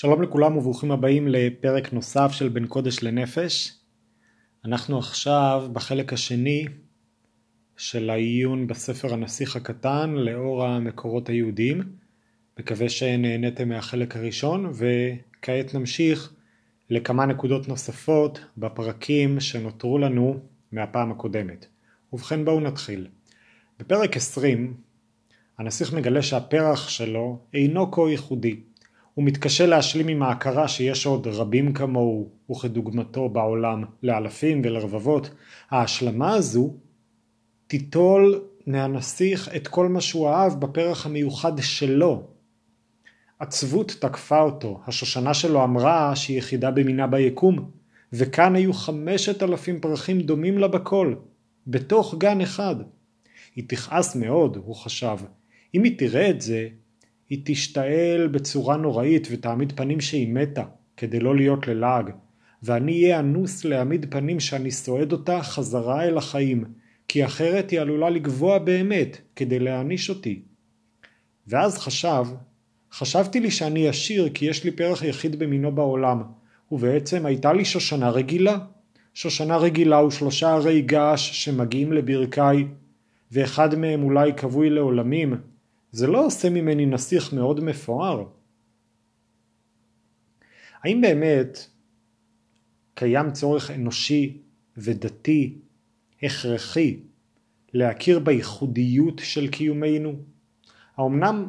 שלום לכולם וברוכים הבאים לפרק נוסף של בין קודש לנפש. אנחנו עכשיו בחלק השני של העיון בספר הנסיך הקטן לאור המקורות היהודיים. מקווה שנהניתם מהחלק הראשון וכעת נמשיך לכמה נקודות נוספות בפרקים שנותרו לנו מהפעם הקודמת. ובכן בואו נתחיל. בפרק 20 הנסיך מגלה שהפרח שלו אינו כה ייחודי. הוא מתקשה להשלים עם ההכרה שיש עוד רבים כמוהו וכדוגמתו בעולם לאלפים ולרבבות. ההשלמה הזו תיטול מהנסיך את כל מה שהוא אהב בפרח המיוחד שלו. עצבות תקפה אותו, השושנה שלו אמרה שהיא יחידה במינה ביקום, וכאן היו חמשת אלפים פרחים דומים לה בכל, בתוך גן אחד. היא תכעס מאוד, הוא חשב. אם היא תראה את זה, היא תשתעל בצורה נוראית ותעמיד פנים שהיא מתה, כדי לא להיות ללעג, ואני אהיה אנוס להעמיד פנים שאני סועד אותה חזרה אל החיים, כי אחרת היא עלולה לגבוה באמת, כדי להעניש אותי. ואז חשב, חשבתי לי שאני עשיר כי יש לי פרח יחיד במינו בעולם, ובעצם הייתה לי שושנה רגילה. שושנה רגילה ושלושה הרי געש שמגיעים לברכיי, ואחד מהם אולי כבוי לעולמים, זה לא עושה ממני נסיך מאוד מפואר. האם באמת קיים צורך אנושי ודתי הכרחי להכיר בייחודיות של קיומנו? האמנם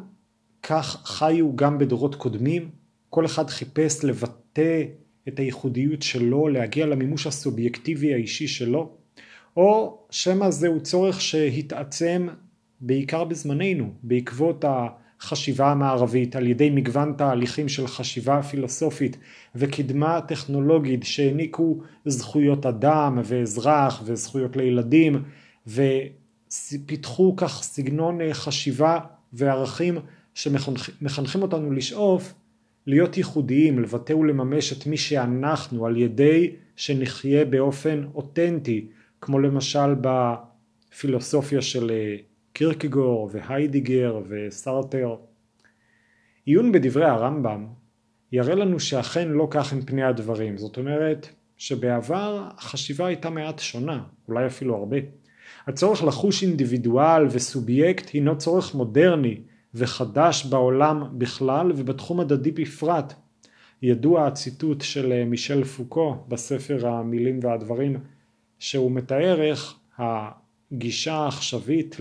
כך חיו גם בדורות קודמים? כל אחד חיפש לבטא את הייחודיות שלו, להגיע למימוש הסובייקטיבי האישי שלו? או שמא זהו צורך שהתעצם בעיקר בזמננו, בעקבות החשיבה המערבית, על ידי מגוון תהליכים של חשיבה פילוסופית וקדמה טכנולוגית שהעניקו זכויות אדם ואזרח וזכויות לילדים ופיתחו כך סגנון חשיבה וערכים שמחנכים אותנו לשאוף להיות ייחודיים, לבטא ולממש את מי שאנחנו על ידי שנחיה באופן אותנטי, כמו למשל בפילוסופיה של קירקגור והיידיגר וסרטר. עיון בדברי הרמב"ם יראה לנו שאכן לא כך הם פני הדברים, זאת אומרת שבעבר החשיבה הייתה מעט שונה, אולי אפילו הרבה. הצורך לחוש אינדיבידואל וסובייקט הינו צורך מודרני וחדש בעולם בכלל ובתחום הדדי בפרט. ידוע הציטוט של מישל פוקו בספר המילים והדברים שהוא מתאר איך הגישה העכשווית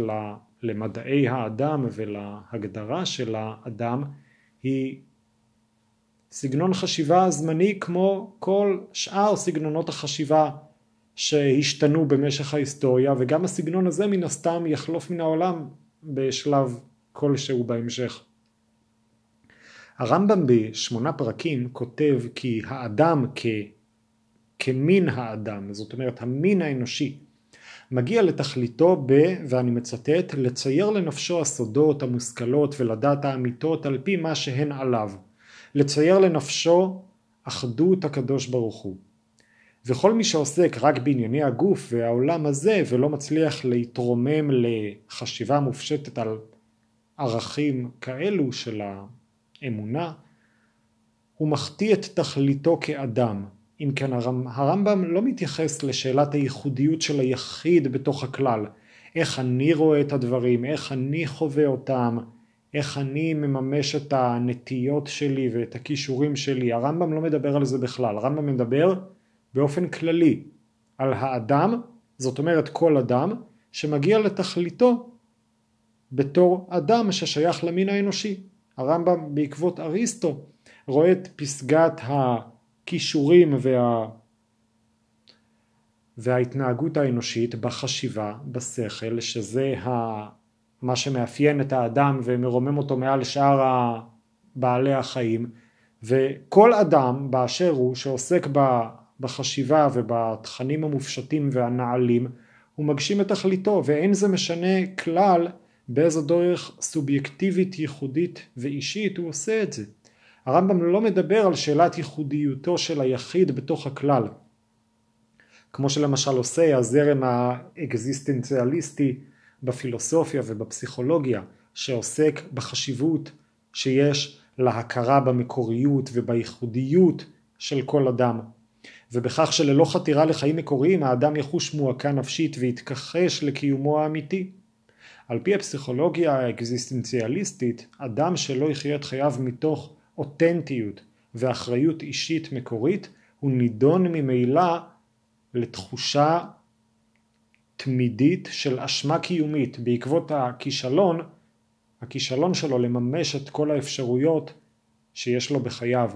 למדעי האדם ולהגדרה של האדם היא סגנון חשיבה זמני כמו כל שאר סגנונות החשיבה שהשתנו במשך ההיסטוריה וגם הסגנון הזה מן הסתם יחלוף מן העולם בשלב כלשהו בהמשך. הרמב"ם בשמונה פרקים כותב כי האדם כ... כמין האדם, זאת אומרת המין האנושי, מגיע לתכליתו ב, ואני מצטט, לצייר לנפשו הסודות, המושכלות ולדעת האמיתות על פי מה שהן עליו. לצייר לנפשו אחדות הקדוש ברוך הוא. וכל מי שעוסק רק בענייני הגוף והעולם הזה ולא מצליח להתרומם לחשיבה מופשטת על ערכים כאלו של האמונה, הוא מחטיא את תכליתו כאדם, אם כן הרמב"ם לא מתייחס לשאלת הייחודיות של היחיד בתוך הכלל, איך אני רואה את הדברים, איך אני חווה אותם, איך אני מממש את הנטיות שלי ואת הכישורים שלי, הרמב"ם לא מדבר על זה בכלל, הרמב"ם מדבר באופן כללי על האדם, זאת אומרת כל אדם, שמגיע לתכליתו בתור אדם ששייך למין האנושי. הרמב"ם בעקבות אריסטו רואה את פסגת ה... הכישורים וה... וההתנהגות האנושית בחשיבה, בשכל, שזה ה... מה שמאפיין את האדם ומרומם אותו מעל שאר בעלי החיים, וכל אדם באשר הוא שעוסק בחשיבה ובתכנים המופשטים והנעלים, הוא מגשים את תכליתו, ואין זה משנה כלל באיזו דרך סובייקטיבית, ייחודית ואישית הוא עושה את זה. הרמב"ם לא מדבר על שאלת ייחודיותו של היחיד בתוך הכלל, כמו שלמשל עושה הזרם האקזיסטנציאליסטי בפילוסופיה ובפסיכולוגיה, שעוסק בחשיבות שיש להכרה במקוריות ובייחודיות של כל אדם, ובכך שללא חתירה לחיים מקוריים האדם יחוש מועקה נפשית ויתכחש לקיומו האמיתי. על פי הפסיכולוגיה האקזיסטנציאליסטית, אדם שלא יחיה את חייו מתוך אותנטיות ואחריות אישית מקורית, הוא נידון ממילא לתחושה תמידית של אשמה קיומית בעקבות הכישלון, הכישלון שלו לממש את כל האפשרויות שיש לו בחייו.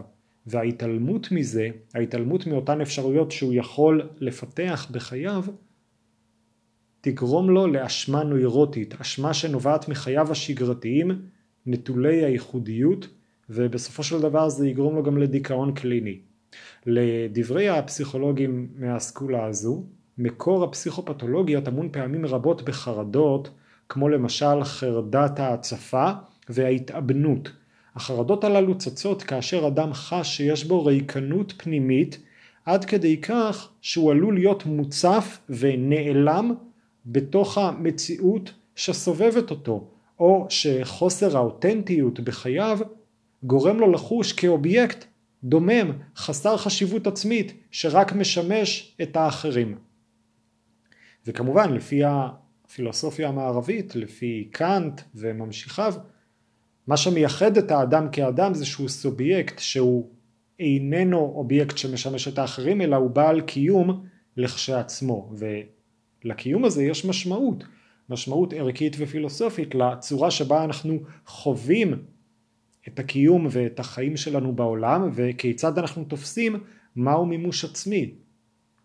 וההתעלמות מזה, ההתעלמות מאותן אפשרויות שהוא יכול לפתח בחייו, תגרום לו לאשמה נוירוטית, אשמה שנובעת מחייו השגרתיים, נטולי הייחודיות, ובסופו של דבר זה יגרום לו גם לדיכאון קליני. לדברי הפסיכולוגים מהאסכולה הזו, מקור הפסיכופתולוגיה טמון פעמים רבות בחרדות, כמו למשל חרדת ההצפה וההתאבנות. החרדות הללו צצות כאשר אדם חש שיש בו ריקנות פנימית עד כדי כך שהוא עלול להיות מוצף ונעלם בתוך המציאות שסובבת אותו, או שחוסר האותנטיות בחייו גורם לו לחוש כאובייקט דומם, חסר חשיבות עצמית, שרק משמש את האחרים. וכמובן לפי הפילוסופיה המערבית, לפי קאנט וממשיכיו, מה שמייחד את האדם כאדם זה שהוא סובייקט שהוא איננו אובייקט שמשמש את האחרים אלא הוא בעל קיום לכשעצמו ולקיום הזה יש משמעות משמעות ערכית ופילוסופית לצורה שבה אנחנו חווים את הקיום ואת החיים שלנו בעולם וכיצד אנחנו תופסים מהו מימוש עצמי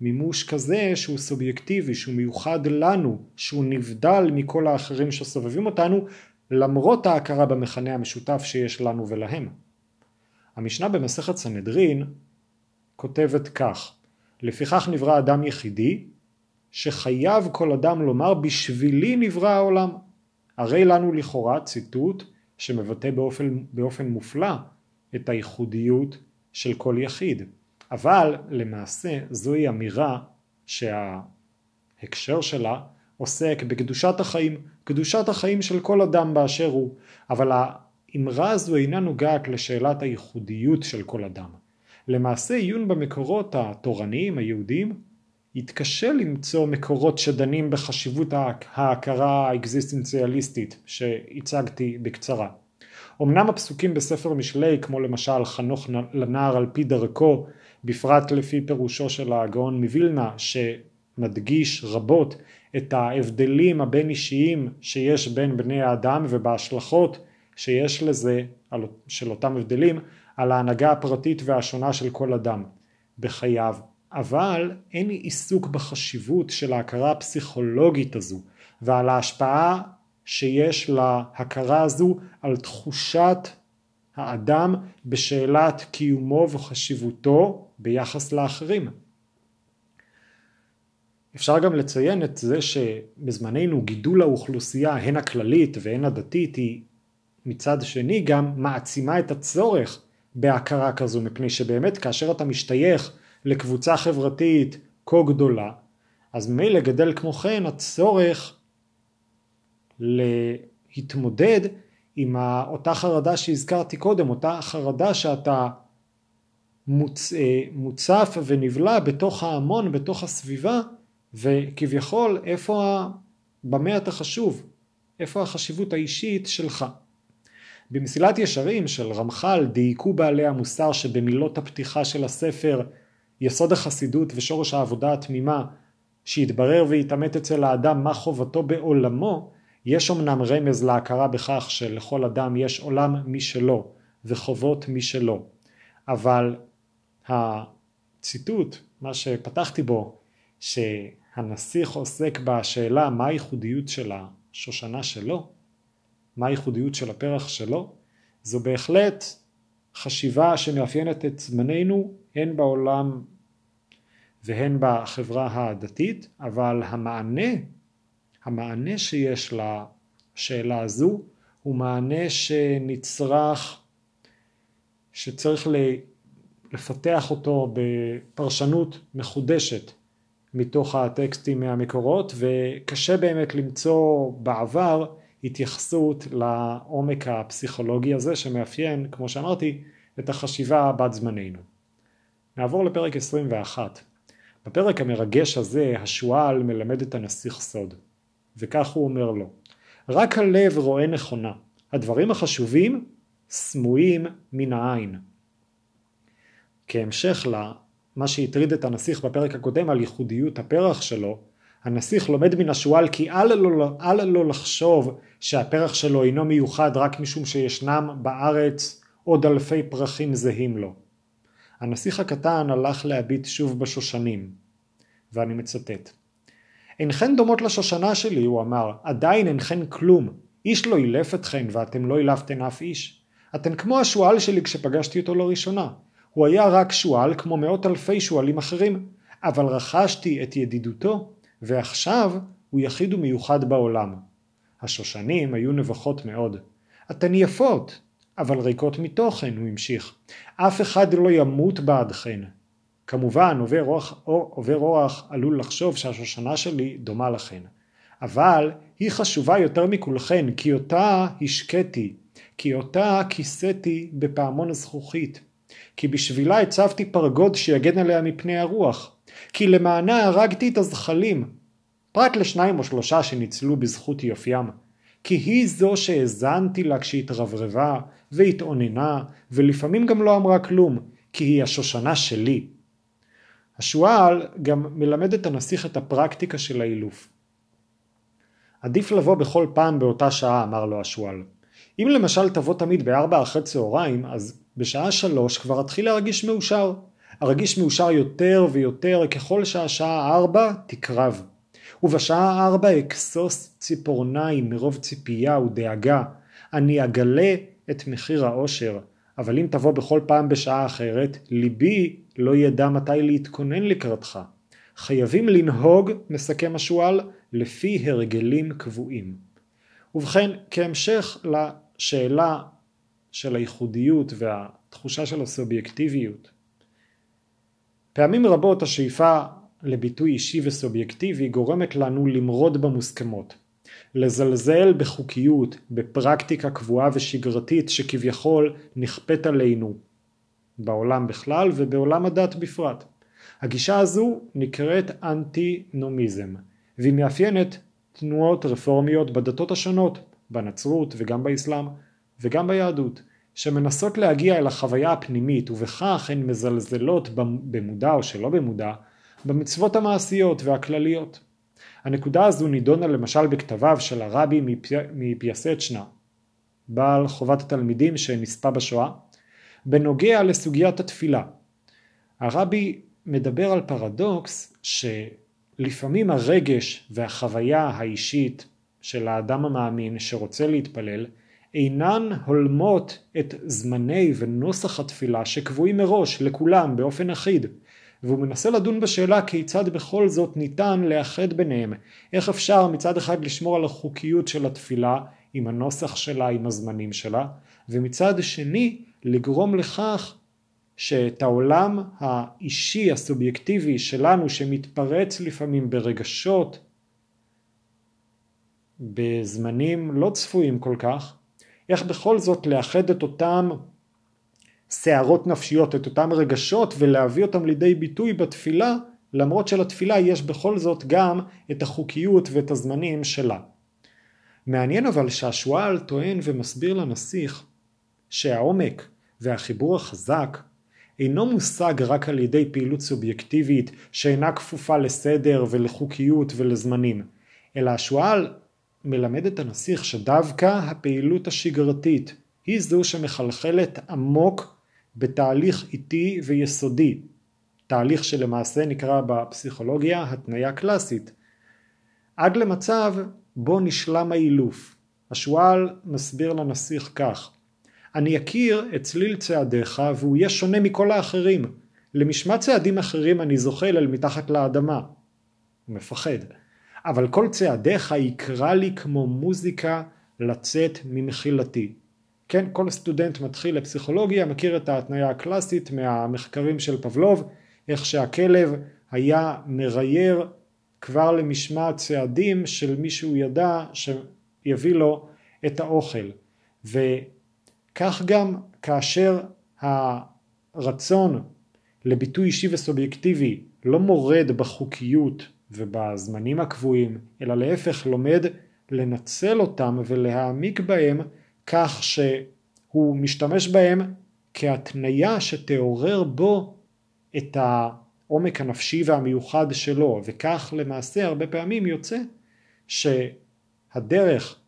מימוש כזה שהוא סובייקטיבי, שהוא מיוחד לנו, שהוא נבדל מכל האחרים שסובבים אותנו, למרות ההכרה במכנה המשותף שיש לנו ולהם. המשנה במסכת סנהדרין כותבת כך: לפיכך נברא אדם יחידי, שחייב כל אדם לומר בשבילי נברא העולם. הרי לנו לכאורה ציטוט שמבטא באופן, באופן מופלא את הייחודיות של כל יחיד. אבל למעשה זוהי אמירה שההקשר שלה עוסק בקדושת החיים, קדושת החיים של כל אדם באשר הוא, אבל האמרה הזו אינה נוגעת לשאלת הייחודיות של כל אדם. למעשה עיון במקורות התורניים היהודיים יתקשה למצוא מקורות שדנים בחשיבות ההכרה האקזיסטנציאליסטית שהצגתי בקצרה. אמנם הפסוקים בספר משלי כמו למשל חנוך לנער על פי דרכו בפרט לפי פירושו של הגאון מווילנה שמדגיש רבות את ההבדלים הבין אישיים שיש בין בני האדם ובהשלכות שיש לזה של אותם הבדלים על ההנהגה הפרטית והשונה של כל אדם בחייו אבל אין עיסוק בחשיבות של ההכרה הפסיכולוגית הזו ועל ההשפעה שיש להכרה הזו על תחושת האדם בשאלת קיומו וחשיבותו ביחס לאחרים. אפשר גם לציין את זה שבזמננו גידול האוכלוסייה הן הכללית והן הדתית היא מצד שני גם מעצימה את הצורך בהכרה כזו מפני שבאמת כאשר אתה משתייך לקבוצה חברתית כה גדולה אז ממילא גדל כמו כן הצורך להתמודד עם אותה חרדה שהזכרתי קודם, אותה חרדה שאתה מוצ, אה, מוצף ונבלע בתוך ההמון, בתוך הסביבה, וכביכול איפה, במה אתה חשוב, איפה החשיבות האישית שלך. במסילת ישרים של רמח"ל דייקו בעלי המוסר שבמילות הפתיחה של הספר יסוד החסידות ושורש העבודה התמימה שיתברר ויתעמת אצל האדם מה חובתו בעולמו יש אמנם רמז להכרה בכך שלכל אדם יש עולם משלו וחובות משלו. אבל הציטוט, מה שפתחתי בו, שהנסיך עוסק בשאלה מה הייחודיות של השושנה שלו, מה הייחודיות של הפרח שלו, זו בהחלט חשיבה שמאפיינת את זמננו הן בעולם והן בחברה הדתית, אבל המענה, המענה שיש לשאלה הזו הוא מענה שנצרך, שצריך לפתח אותו בפרשנות מחודשת מתוך הטקסטים מהמקורות וקשה באמת למצוא בעבר התייחסות לעומק הפסיכולוגי הזה שמאפיין, כמו שאמרתי, את החשיבה בת זמננו. נעבור לפרק 21. בפרק המרגש הזה השועל מלמד את הנסיך סוד, וכך הוא אומר לו: רק הלב רואה נכונה, הדברים החשובים סמויים מן העין. כהמשך למה שהטריד את הנסיך בפרק הקודם על ייחודיות הפרח שלו, הנסיך לומד מן השועל כי אל לו, אל לו לחשוב שהפרח שלו אינו מיוחד רק משום שישנם בארץ עוד אלפי פרחים זהים לו. הנסיך הקטן הלך להביט שוב בשושנים, ואני מצטט: אינכן דומות לשושנה שלי, הוא אמר, עדיין אינכן כלום, איש לא אילף אתכן ואתם לא אילפתן אף איש. אתן כמו השועל שלי כשפגשתי אותו לראשונה. הוא היה רק שועל כמו מאות אלפי שועלים אחרים, אבל רכשתי את ידידותו, ועכשיו הוא יחיד ומיוחד בעולם. השושנים היו נבוכות מאוד. אתן יפות, אבל ריקות מתוכן, הוא המשיך. אף אחד לא ימות בעדכן. כמובן, עובר אורח, עובר אורח עלול לחשוב שהשושנה שלי דומה לכן. אבל היא חשובה יותר מכולכן, כי אותה השקיתי, כי אותה כיסיתי בפעמון הזכוכית, כי בשבילה הצבתי פרגוד שיגן עליה מפני הרוח, כי למענה הרגתי את הזחלים, פרט לשניים או שלושה שניצלו בזכות יופיים, כי היא זו שהאזנתי לה כשהתרברבה והתאוננה, ולפעמים גם לא אמרה כלום, כי היא השושנה שלי. השועל גם מלמד את הנסיך את הפרקטיקה של האילוף. עדיף לבוא בכל פעם באותה שעה, אמר לו השועל. אם למשל תבוא תמיד בארבע אחרי צהריים, אז בשעה שלוש כבר אתחיל להרגיש מאושר. ארגיש מאושר יותר ויותר ככל שהשעה ארבע תקרב. ובשעה ארבע אכסוס ציפורניים מרוב ציפייה ודאגה. אני אגלה את מחיר האושר, אבל אם תבוא בכל פעם בשעה אחרת, ליבי לא ידע מתי להתכונן לקראתך. חייבים לנהוג, מסכם השועל, לפי הרגלים קבועים. ובכן, כהמשך לשאלה של הייחודיות והתחושה של הסובייקטיביות, פעמים רבות השאיפה לביטוי אישי וסובייקטיבי גורמת לנו למרוד במוסכמות, לזלזל בחוקיות, בפרקטיקה קבועה ושגרתית שכביכול נכפית עלינו בעולם בכלל ובעולם הדת בפרט. הגישה הזו נקראת אנטי-נומיזם, והיא מאפיינת תנועות רפורמיות בדתות השונות, בנצרות וגם באסלאם וגם ביהדות, שמנסות להגיע אל החוויה הפנימית ובכך הן מזלזלות במודע או שלא במודע במצוות המעשיות והכלליות. הנקודה הזו נידונה למשל בכתביו של הרבי מפייסצ'נה, בעל חובת התלמידים שנספה בשואה, בנוגע לסוגיית התפילה. הרבי מדבר על פרדוקס שלפעמים הרגש והחוויה האישית של האדם המאמין שרוצה להתפלל אינן הולמות את זמני ונוסח התפילה שקבועים מראש לכולם באופן אחיד והוא מנסה לדון בשאלה כיצד בכל זאת ניתן לאחד ביניהם. איך אפשר מצד אחד לשמור על החוקיות של התפילה עם הנוסח שלה עם הזמנים שלה ומצד שני לגרום לכך שאת העולם האישי הסובייקטיבי שלנו שמתפרץ לפעמים ברגשות בזמנים לא צפויים כל כך, איך בכל זאת לאחד את אותם סערות נפשיות, את אותם רגשות ולהביא אותם לידי ביטוי בתפילה, למרות שלתפילה יש בכל זאת גם את החוקיות ואת הזמנים שלה. מעניין אבל שהשועל טוען ומסביר לנסיך שהעומק והחיבור החזק אינו מושג רק על ידי פעילות סובייקטיבית שאינה כפופה לסדר ולחוקיות ולזמנים, אלא השועל מלמד את הנסיך שדווקא הפעילות השגרתית היא זו שמחלחלת עמוק בתהליך איטי ויסודי, תהליך שלמעשה נקרא בפסיכולוגיה התניה קלאסית, עד למצב בו נשלם האילוף. השועל מסביר לנסיך כך אני אכיר את צליל צעדיך והוא יהיה שונה מכל האחרים. למשמע צעדים אחרים אני זוחל אל מתחת לאדמה. הוא מפחד. אבל כל צעדיך יקרא לי כמו מוזיקה לצאת ממחילתי. כן, כל סטודנט מתחיל לפסיכולוגיה מכיר את ההתניה הקלאסית מהמחקרים של פבלוב, איך שהכלב היה מרייר כבר למשמע צעדים של מי שהוא ידע שיביא לו את האוכל. וכך גם כאשר הרצון לביטוי אישי וסובייקטיבי לא מורד בחוקיות ובזמנים הקבועים, אלא להפך לומד לנצל אותם ולהעמיק בהם כך שהוא משתמש בהם כהתניה שתעורר בו את העומק הנפשי והמיוחד שלו. וכך למעשה הרבה פעמים יוצא שהדרך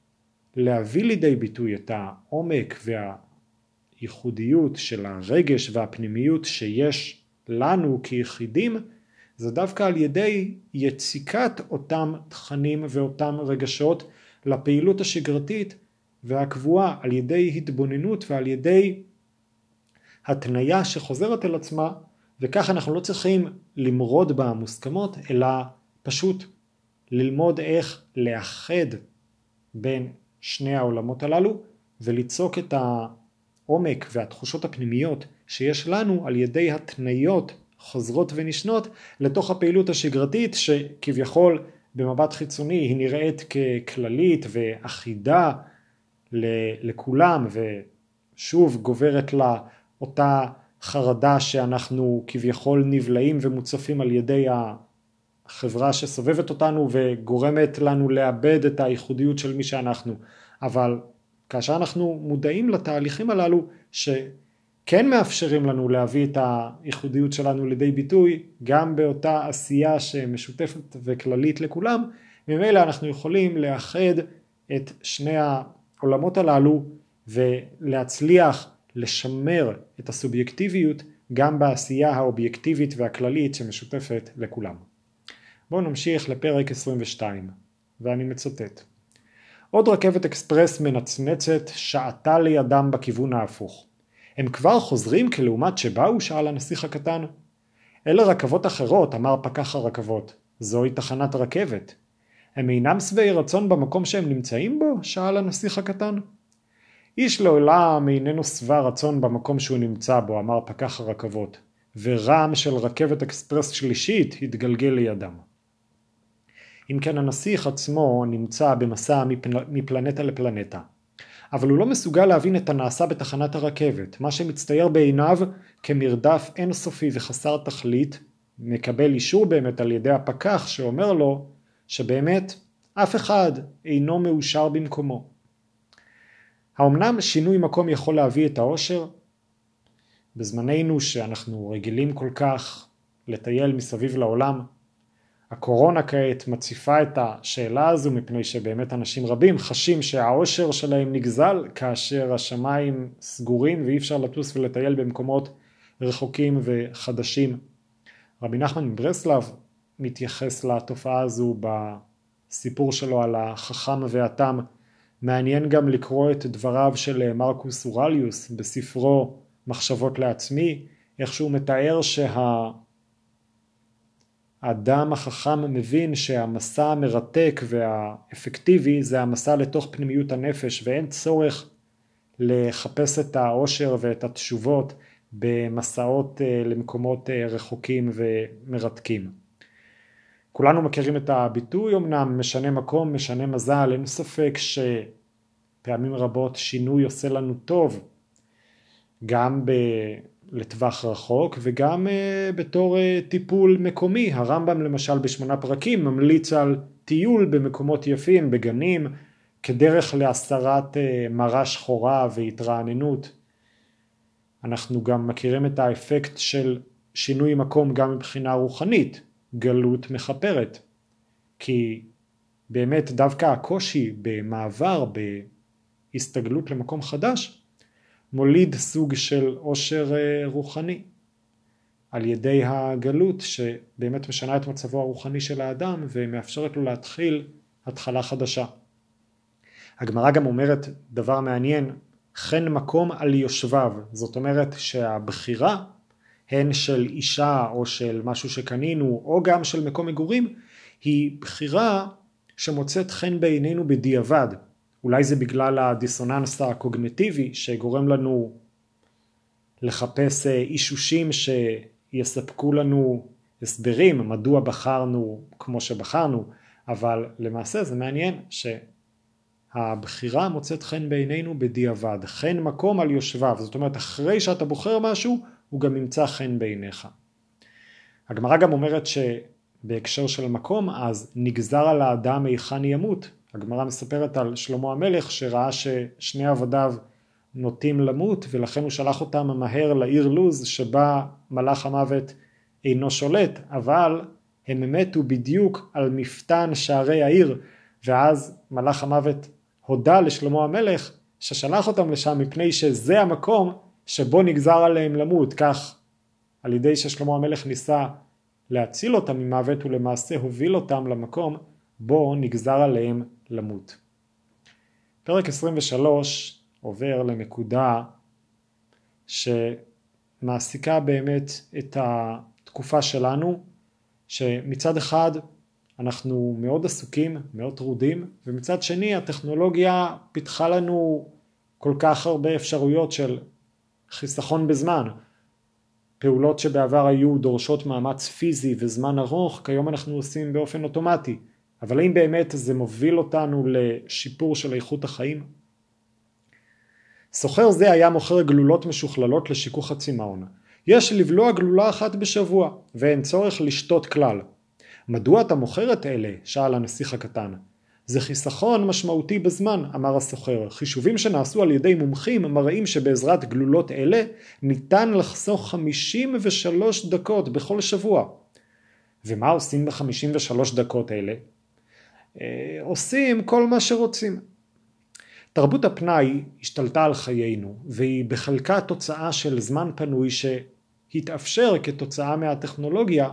להביא לידי ביטוי את העומק והייחודיות של הרגש והפנימיות שיש לנו כיחידים זה דווקא על ידי יציקת אותם תכנים ואותם רגשות לפעילות השגרתית והקבועה על ידי התבוננות ועל ידי התניה שחוזרת על עצמה וכך אנחנו לא צריכים למרוד במוסכמות אלא פשוט ללמוד איך לאחד בין שני העולמות הללו וליצוק את העומק והתחושות הפנימיות שיש לנו על ידי התניות חוזרות ונשנות לתוך הפעילות השגרתית שכביכול במבט חיצוני היא נראית ככללית ואחידה לכולם ושוב גוברת לה אותה חרדה שאנחנו כביכול נבלעים ומוצפים על ידי החברה שסובבת אותנו וגורמת לנו לאבד את הייחודיות של מי שאנחנו. אבל כאשר אנחנו מודעים לתהליכים הללו שכן מאפשרים לנו להביא את הייחודיות שלנו לידי ביטוי גם באותה עשייה שמשותפת וכללית לכולם ממילא אנחנו יכולים לאחד את שני העולמות הללו ולהצליח לשמר את הסובייקטיביות גם בעשייה האובייקטיבית והכללית שמשותפת לכולם. בואו נמשיך לפרק 22 ואני מצטט עוד רכבת אקספרס מנצנצת שעתה לידם בכיוון ההפוך. הם כבר חוזרים כלעומת שבאו? שאל הנסיך הקטן. אלה רכבות אחרות, אמר פקח הרכבות. זוהי תחנת רכבת. הם אינם שבעי רצון במקום שהם נמצאים בו? שאל הנסיך הקטן. איש לעולם איננו שבע רצון במקום שהוא נמצא בו, אמר פקח הרכבות, ורעם של רכבת אקספרס שלישית התגלגל לידם. אם כן הנסיך עצמו נמצא במסע מפל... מפלנטה לפלנטה, אבל הוא לא מסוגל להבין את הנעשה בתחנת הרכבת, מה שמצטייר בעיניו כמרדף אינסופי וחסר תכלית, מקבל אישור באמת על ידי הפקח שאומר לו שבאמת אף אחד אינו מאושר במקומו. האמנם שינוי מקום יכול להביא את האושר? בזמננו שאנחנו רגילים כל כך לטייל מסביב לעולם, הקורונה כעת מציפה את השאלה הזו מפני שבאמת אנשים רבים חשים שהאושר שלהם נגזל כאשר השמיים סגורים ואי אפשר לטוס ולטייל במקומות רחוקים וחדשים. רבי נחמן מברסלב מתייחס לתופעה הזו בסיפור שלו על החכם והתם מעניין גם לקרוא את דבריו של מרקוס אורליוס בספרו מחשבות לעצמי, איך שהוא מתאר שהאדם החכם מבין שהמסע המרתק והאפקטיבי זה המסע לתוך פנימיות הנפש ואין צורך לחפש את העושר ואת התשובות במסעות אה, למקומות אה, רחוקים ומרתקים. כולנו מכירים את הביטוי אמנם משנה מקום משנה מזל אין ספק שפעמים רבות שינוי עושה לנו טוב גם ב... לטווח רחוק וגם uh, בתור uh, טיפול מקומי. הרמב"ם למשל בשמונה פרקים ממליץ על טיול במקומות יפים בגנים כדרך להסרת uh, מרה שחורה והתרעננות. אנחנו גם מכירים את האפקט של שינוי מקום גם מבחינה רוחנית גלות מכפרת. כי באמת דווקא הקושי במעבר, בהסתגלות למקום חדש, מוליד סוג של עושר אה, רוחני על ידי הגלות שבאמת משנה את מצבו הרוחני של האדם ומאפשרת לו להתחיל התחלה חדשה. הגמרא גם אומרת דבר מעניין, חן מקום על יושביו, זאת אומרת שהבחירה הן של אישה או של משהו שקנינו או גם של מקום מגורים, היא בחירה שמוצאת חן בעינינו בדיעבד. אולי זה בגלל הדיסוננס הקוגנטיבי שגורם לנו לחפש אה, אישושים שיספקו לנו הסברים מדוע בחרנו כמו שבחרנו, אבל למעשה זה מעניין הבחירה מוצאת חן בעינינו בדיעבד, חן מקום על יושביו, זאת אומרת אחרי שאתה בוחר משהו הוא גם ימצא חן בעיניך. הגמרא גם אומרת שבהקשר של מקום אז נגזר על האדם היכן ימות, הגמרא מספרת על שלמה המלך שראה ששני עבדיו נוטים למות ולכן הוא שלח אותם מהר לעיר לוז שבה מלאך המוות אינו שולט אבל הם מתו בדיוק על מפתן שערי העיר ואז מלאך המוות הודה לשלמה המלך ששלח אותם לשם מפני שזה המקום שבו נגזר עליהם למות כך על ידי ששלמה המלך ניסה להציל אותם ממוות ולמעשה הוביל אותם למקום בו נגזר עליהם למות. פרק 23 עובר לנקודה שמעסיקה באמת את התקופה שלנו שמצד אחד אנחנו מאוד עסוקים, מאוד טרודים, ומצד שני הטכנולוגיה פיתחה לנו כל כך הרבה אפשרויות של חיסכון בזמן. פעולות שבעבר היו דורשות מאמץ פיזי וזמן ארוך, כיום אנחנו עושים באופן אוטומטי. אבל האם באמת זה מוביל אותנו לשיפור של איכות החיים? סוחר זה היה מוכר גלולות משוכללות לשיכוך הצמאון. יש לבלוע גלולה אחת בשבוע, ואין צורך לשתות כלל. מדוע אתה מוכר את אלה? שאל הנסיך הקטן. זה חיסכון משמעותי בזמן, אמר הסוחר. חישובים שנעשו על ידי מומחים מראים שבעזרת גלולות אלה ניתן לחסוך 53 דקות בכל שבוע. ומה עושים ב-53 דקות אלה? אה, עושים כל מה שרוצים. תרבות הפנאי השתלטה על חיינו והיא בחלקה תוצאה של זמן פנוי שהתאפשר כתוצאה מהטכנולוגיה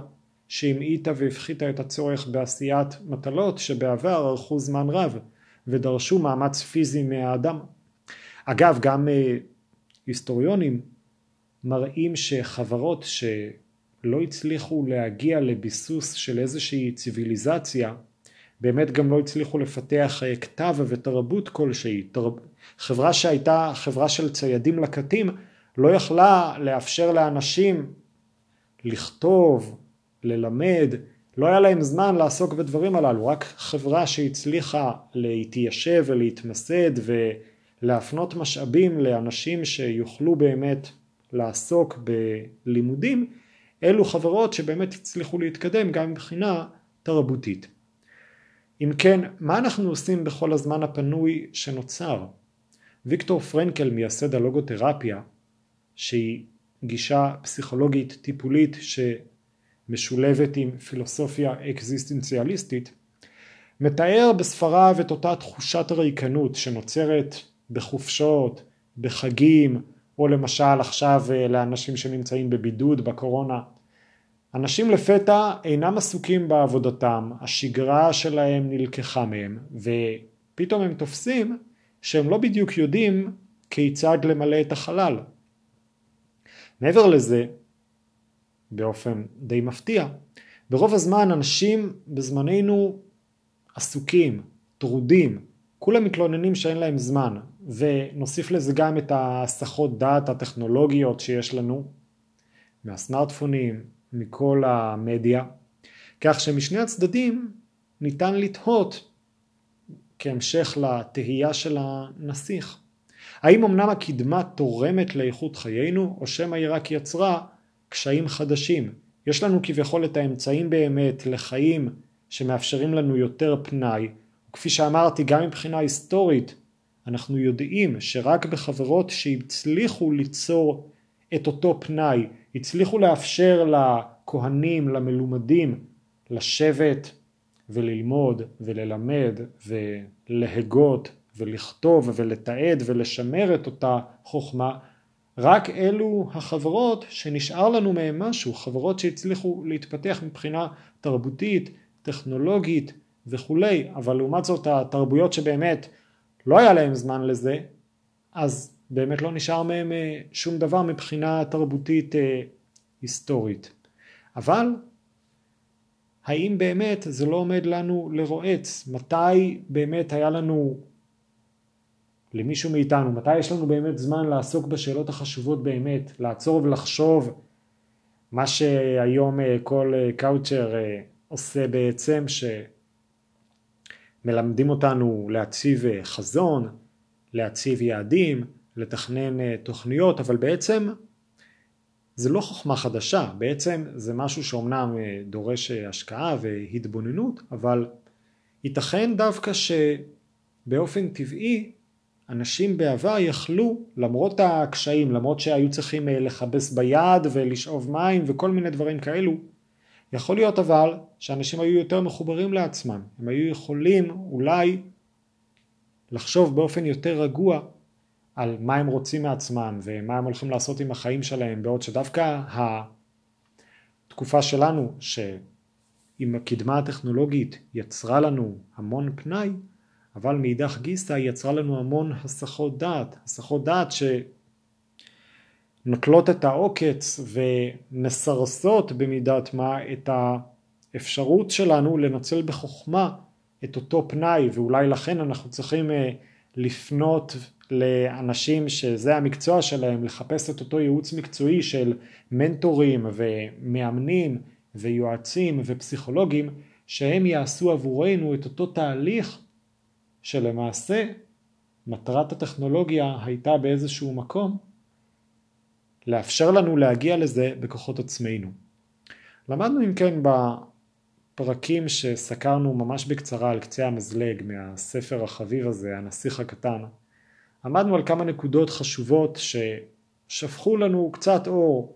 שהמעיטה והפחיתה את הצורך בעשיית מטלות שבעבר ארכו זמן רב ודרשו מאמץ פיזי מהאדם. אגב גם אה, היסטוריונים מראים שחברות שלא הצליחו להגיע לביסוס של איזושהי ציוויליזציה באמת גם לא הצליחו לפתח אה, כתב ותרבות כלשהי. חברה שהייתה חברה של ציידים לקטים לא יכלה לאפשר לאנשים לכתוב, ללמד, לא היה להם זמן לעסוק בדברים הללו, רק חברה שהצליחה להתיישב ולהתמסד ולהפנות משאבים לאנשים שיוכלו באמת לעסוק בלימודים, אלו חברות שבאמת הצליחו להתקדם גם מבחינה תרבותית. אם כן, מה אנחנו עושים בכל הזמן הפנוי שנוצר? ויקטור פרנקל מייסד הלוגותרפיה, שהיא גישה פסיכולוגית טיפולית שמשולבת עם פילוסופיה אקזיסטנציאליסטית, מתאר בספריו את אותה תחושת ריקנות שנוצרת בחופשות, בחגים, או למשל עכשיו אה, לאנשים שנמצאים בבידוד בקורונה, אנשים לפתע אינם עסוקים בעבודתם, השגרה שלהם נלקחה מהם, ופתאום הם תופסים שהם לא בדיוק יודעים כיצד למלא את החלל. מעבר לזה, באופן די מפתיע, ברוב הזמן אנשים בזמננו עסוקים, טרודים, כולם מתלוננים שאין להם זמן, ונוסיף לזה גם את ההסחות דעת הטכנולוגיות שיש לנו, מהסמארטפונים, מכל המדיה, כך שמשני הצדדים ניתן לתהות כהמשך לתהייה של הנסיך. האם אמנם הקדמה תורמת לאיכות חיינו, או שמא היא רק יצרה קשיים חדשים? יש לנו כביכול את האמצעים באמת לחיים שמאפשרים לנו יותר פנאי, וכפי שאמרתי, גם מבחינה היסטורית, אנחנו יודעים שרק בחברות שהצליחו ליצור את אותו פנאי, הצליחו לאפשר לכהנים, למלומדים, לשבת וללמוד וללמד ולהגות ולכתוב ולתעד ולשמר את אותה חוכמה, רק אלו החברות שנשאר לנו מהם משהו, חברות שהצליחו להתפתח מבחינה תרבותית, טכנולוגית וכולי, אבל לעומת זאת התרבויות שבאמת לא היה להם זמן לזה, אז באמת לא נשאר מהם אה, שום דבר מבחינה תרבותית אה, היסטורית. אבל האם באמת זה לא עומד לנו לרועץ? מתי באמת היה לנו, למישהו מאיתנו, מתי יש לנו באמת זמן לעסוק בשאלות החשובות באמת, לעצור ולחשוב מה שהיום אה, כל קאוצ'ר עושה בעצם, מלמדים אותנו להציב אה, חזון, להציב יעדים, לתכנן אה, תוכניות, אבל בעצם זה לא חוכמה חדשה, בעצם זה משהו שאומנם אה, דורש השקעה והתבוננות, אבל ייתכן דווקא שבאופן טבעי אנשים בעבר יכלו, למרות הקשיים, למרות שהיו צריכים לכבס ביד ולשאוב מים וכל מיני דברים כאלו, יכול להיות אבל שאנשים היו יותר מחוברים לעצמם, הם היו יכולים אולי לחשוב באופן יותר רגוע על מה הם רוצים מעצמם ומה הם הולכים לעשות עם החיים שלהם, בעוד שדווקא התקופה שלנו, שעם הקדמה הטכנולוגית יצרה לנו המון פנאי, אבל מאידך גיסא היא יצרה לנו המון הסחות דעת, הסחות דעת ש... נוטלות את העוקץ ומסרסות במידת מה את האפשרות שלנו לנצל בחוכמה את אותו פנאי ואולי לכן אנחנו צריכים אה, לפנות לאנשים שזה המקצוע שלהם, לחפש את אותו ייעוץ מקצועי של מנטורים ומאמנים ויועצים ופסיכולוגים שהם יעשו עבורנו את אותו תהליך שלמעשה מטרת הטכנולוגיה הייתה באיזשהו מקום לאפשר לנו להגיע לזה בכוחות עצמנו. למדנו אם כן בפרקים שסקרנו ממש בקצרה על קצה המזלג מהספר החביב הזה, הנסיך הקטן, עמדנו על כמה נקודות חשובות ששפכו לנו קצת אור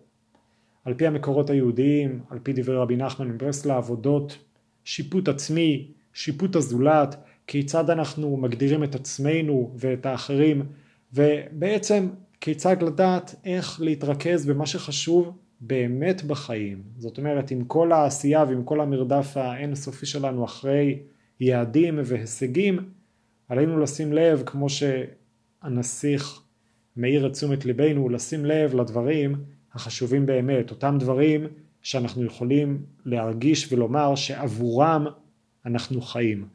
על פי המקורות היהודיים, על פי דברי רבי נחמן מברסלב, אודות שיפוט עצמי, שיפוט הזולת, כיצד אנחנו מגדירים את עצמנו ואת האחרים, ובעצם כיצד לדעת איך להתרכז במה שחשוב באמת בחיים. זאת אומרת, עם כל העשייה ועם כל המרדף האינסופי שלנו אחרי יעדים והישגים, עלינו לשים לב, כמו שהנסיך מאיר את תשומת ליבנו, לשים לב לדברים החשובים באמת, אותם דברים שאנחנו יכולים להרגיש ולומר שעבורם אנחנו חיים.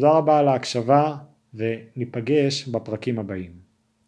תודה רבה על ההקשבה וניפגש בפרקים הבאים.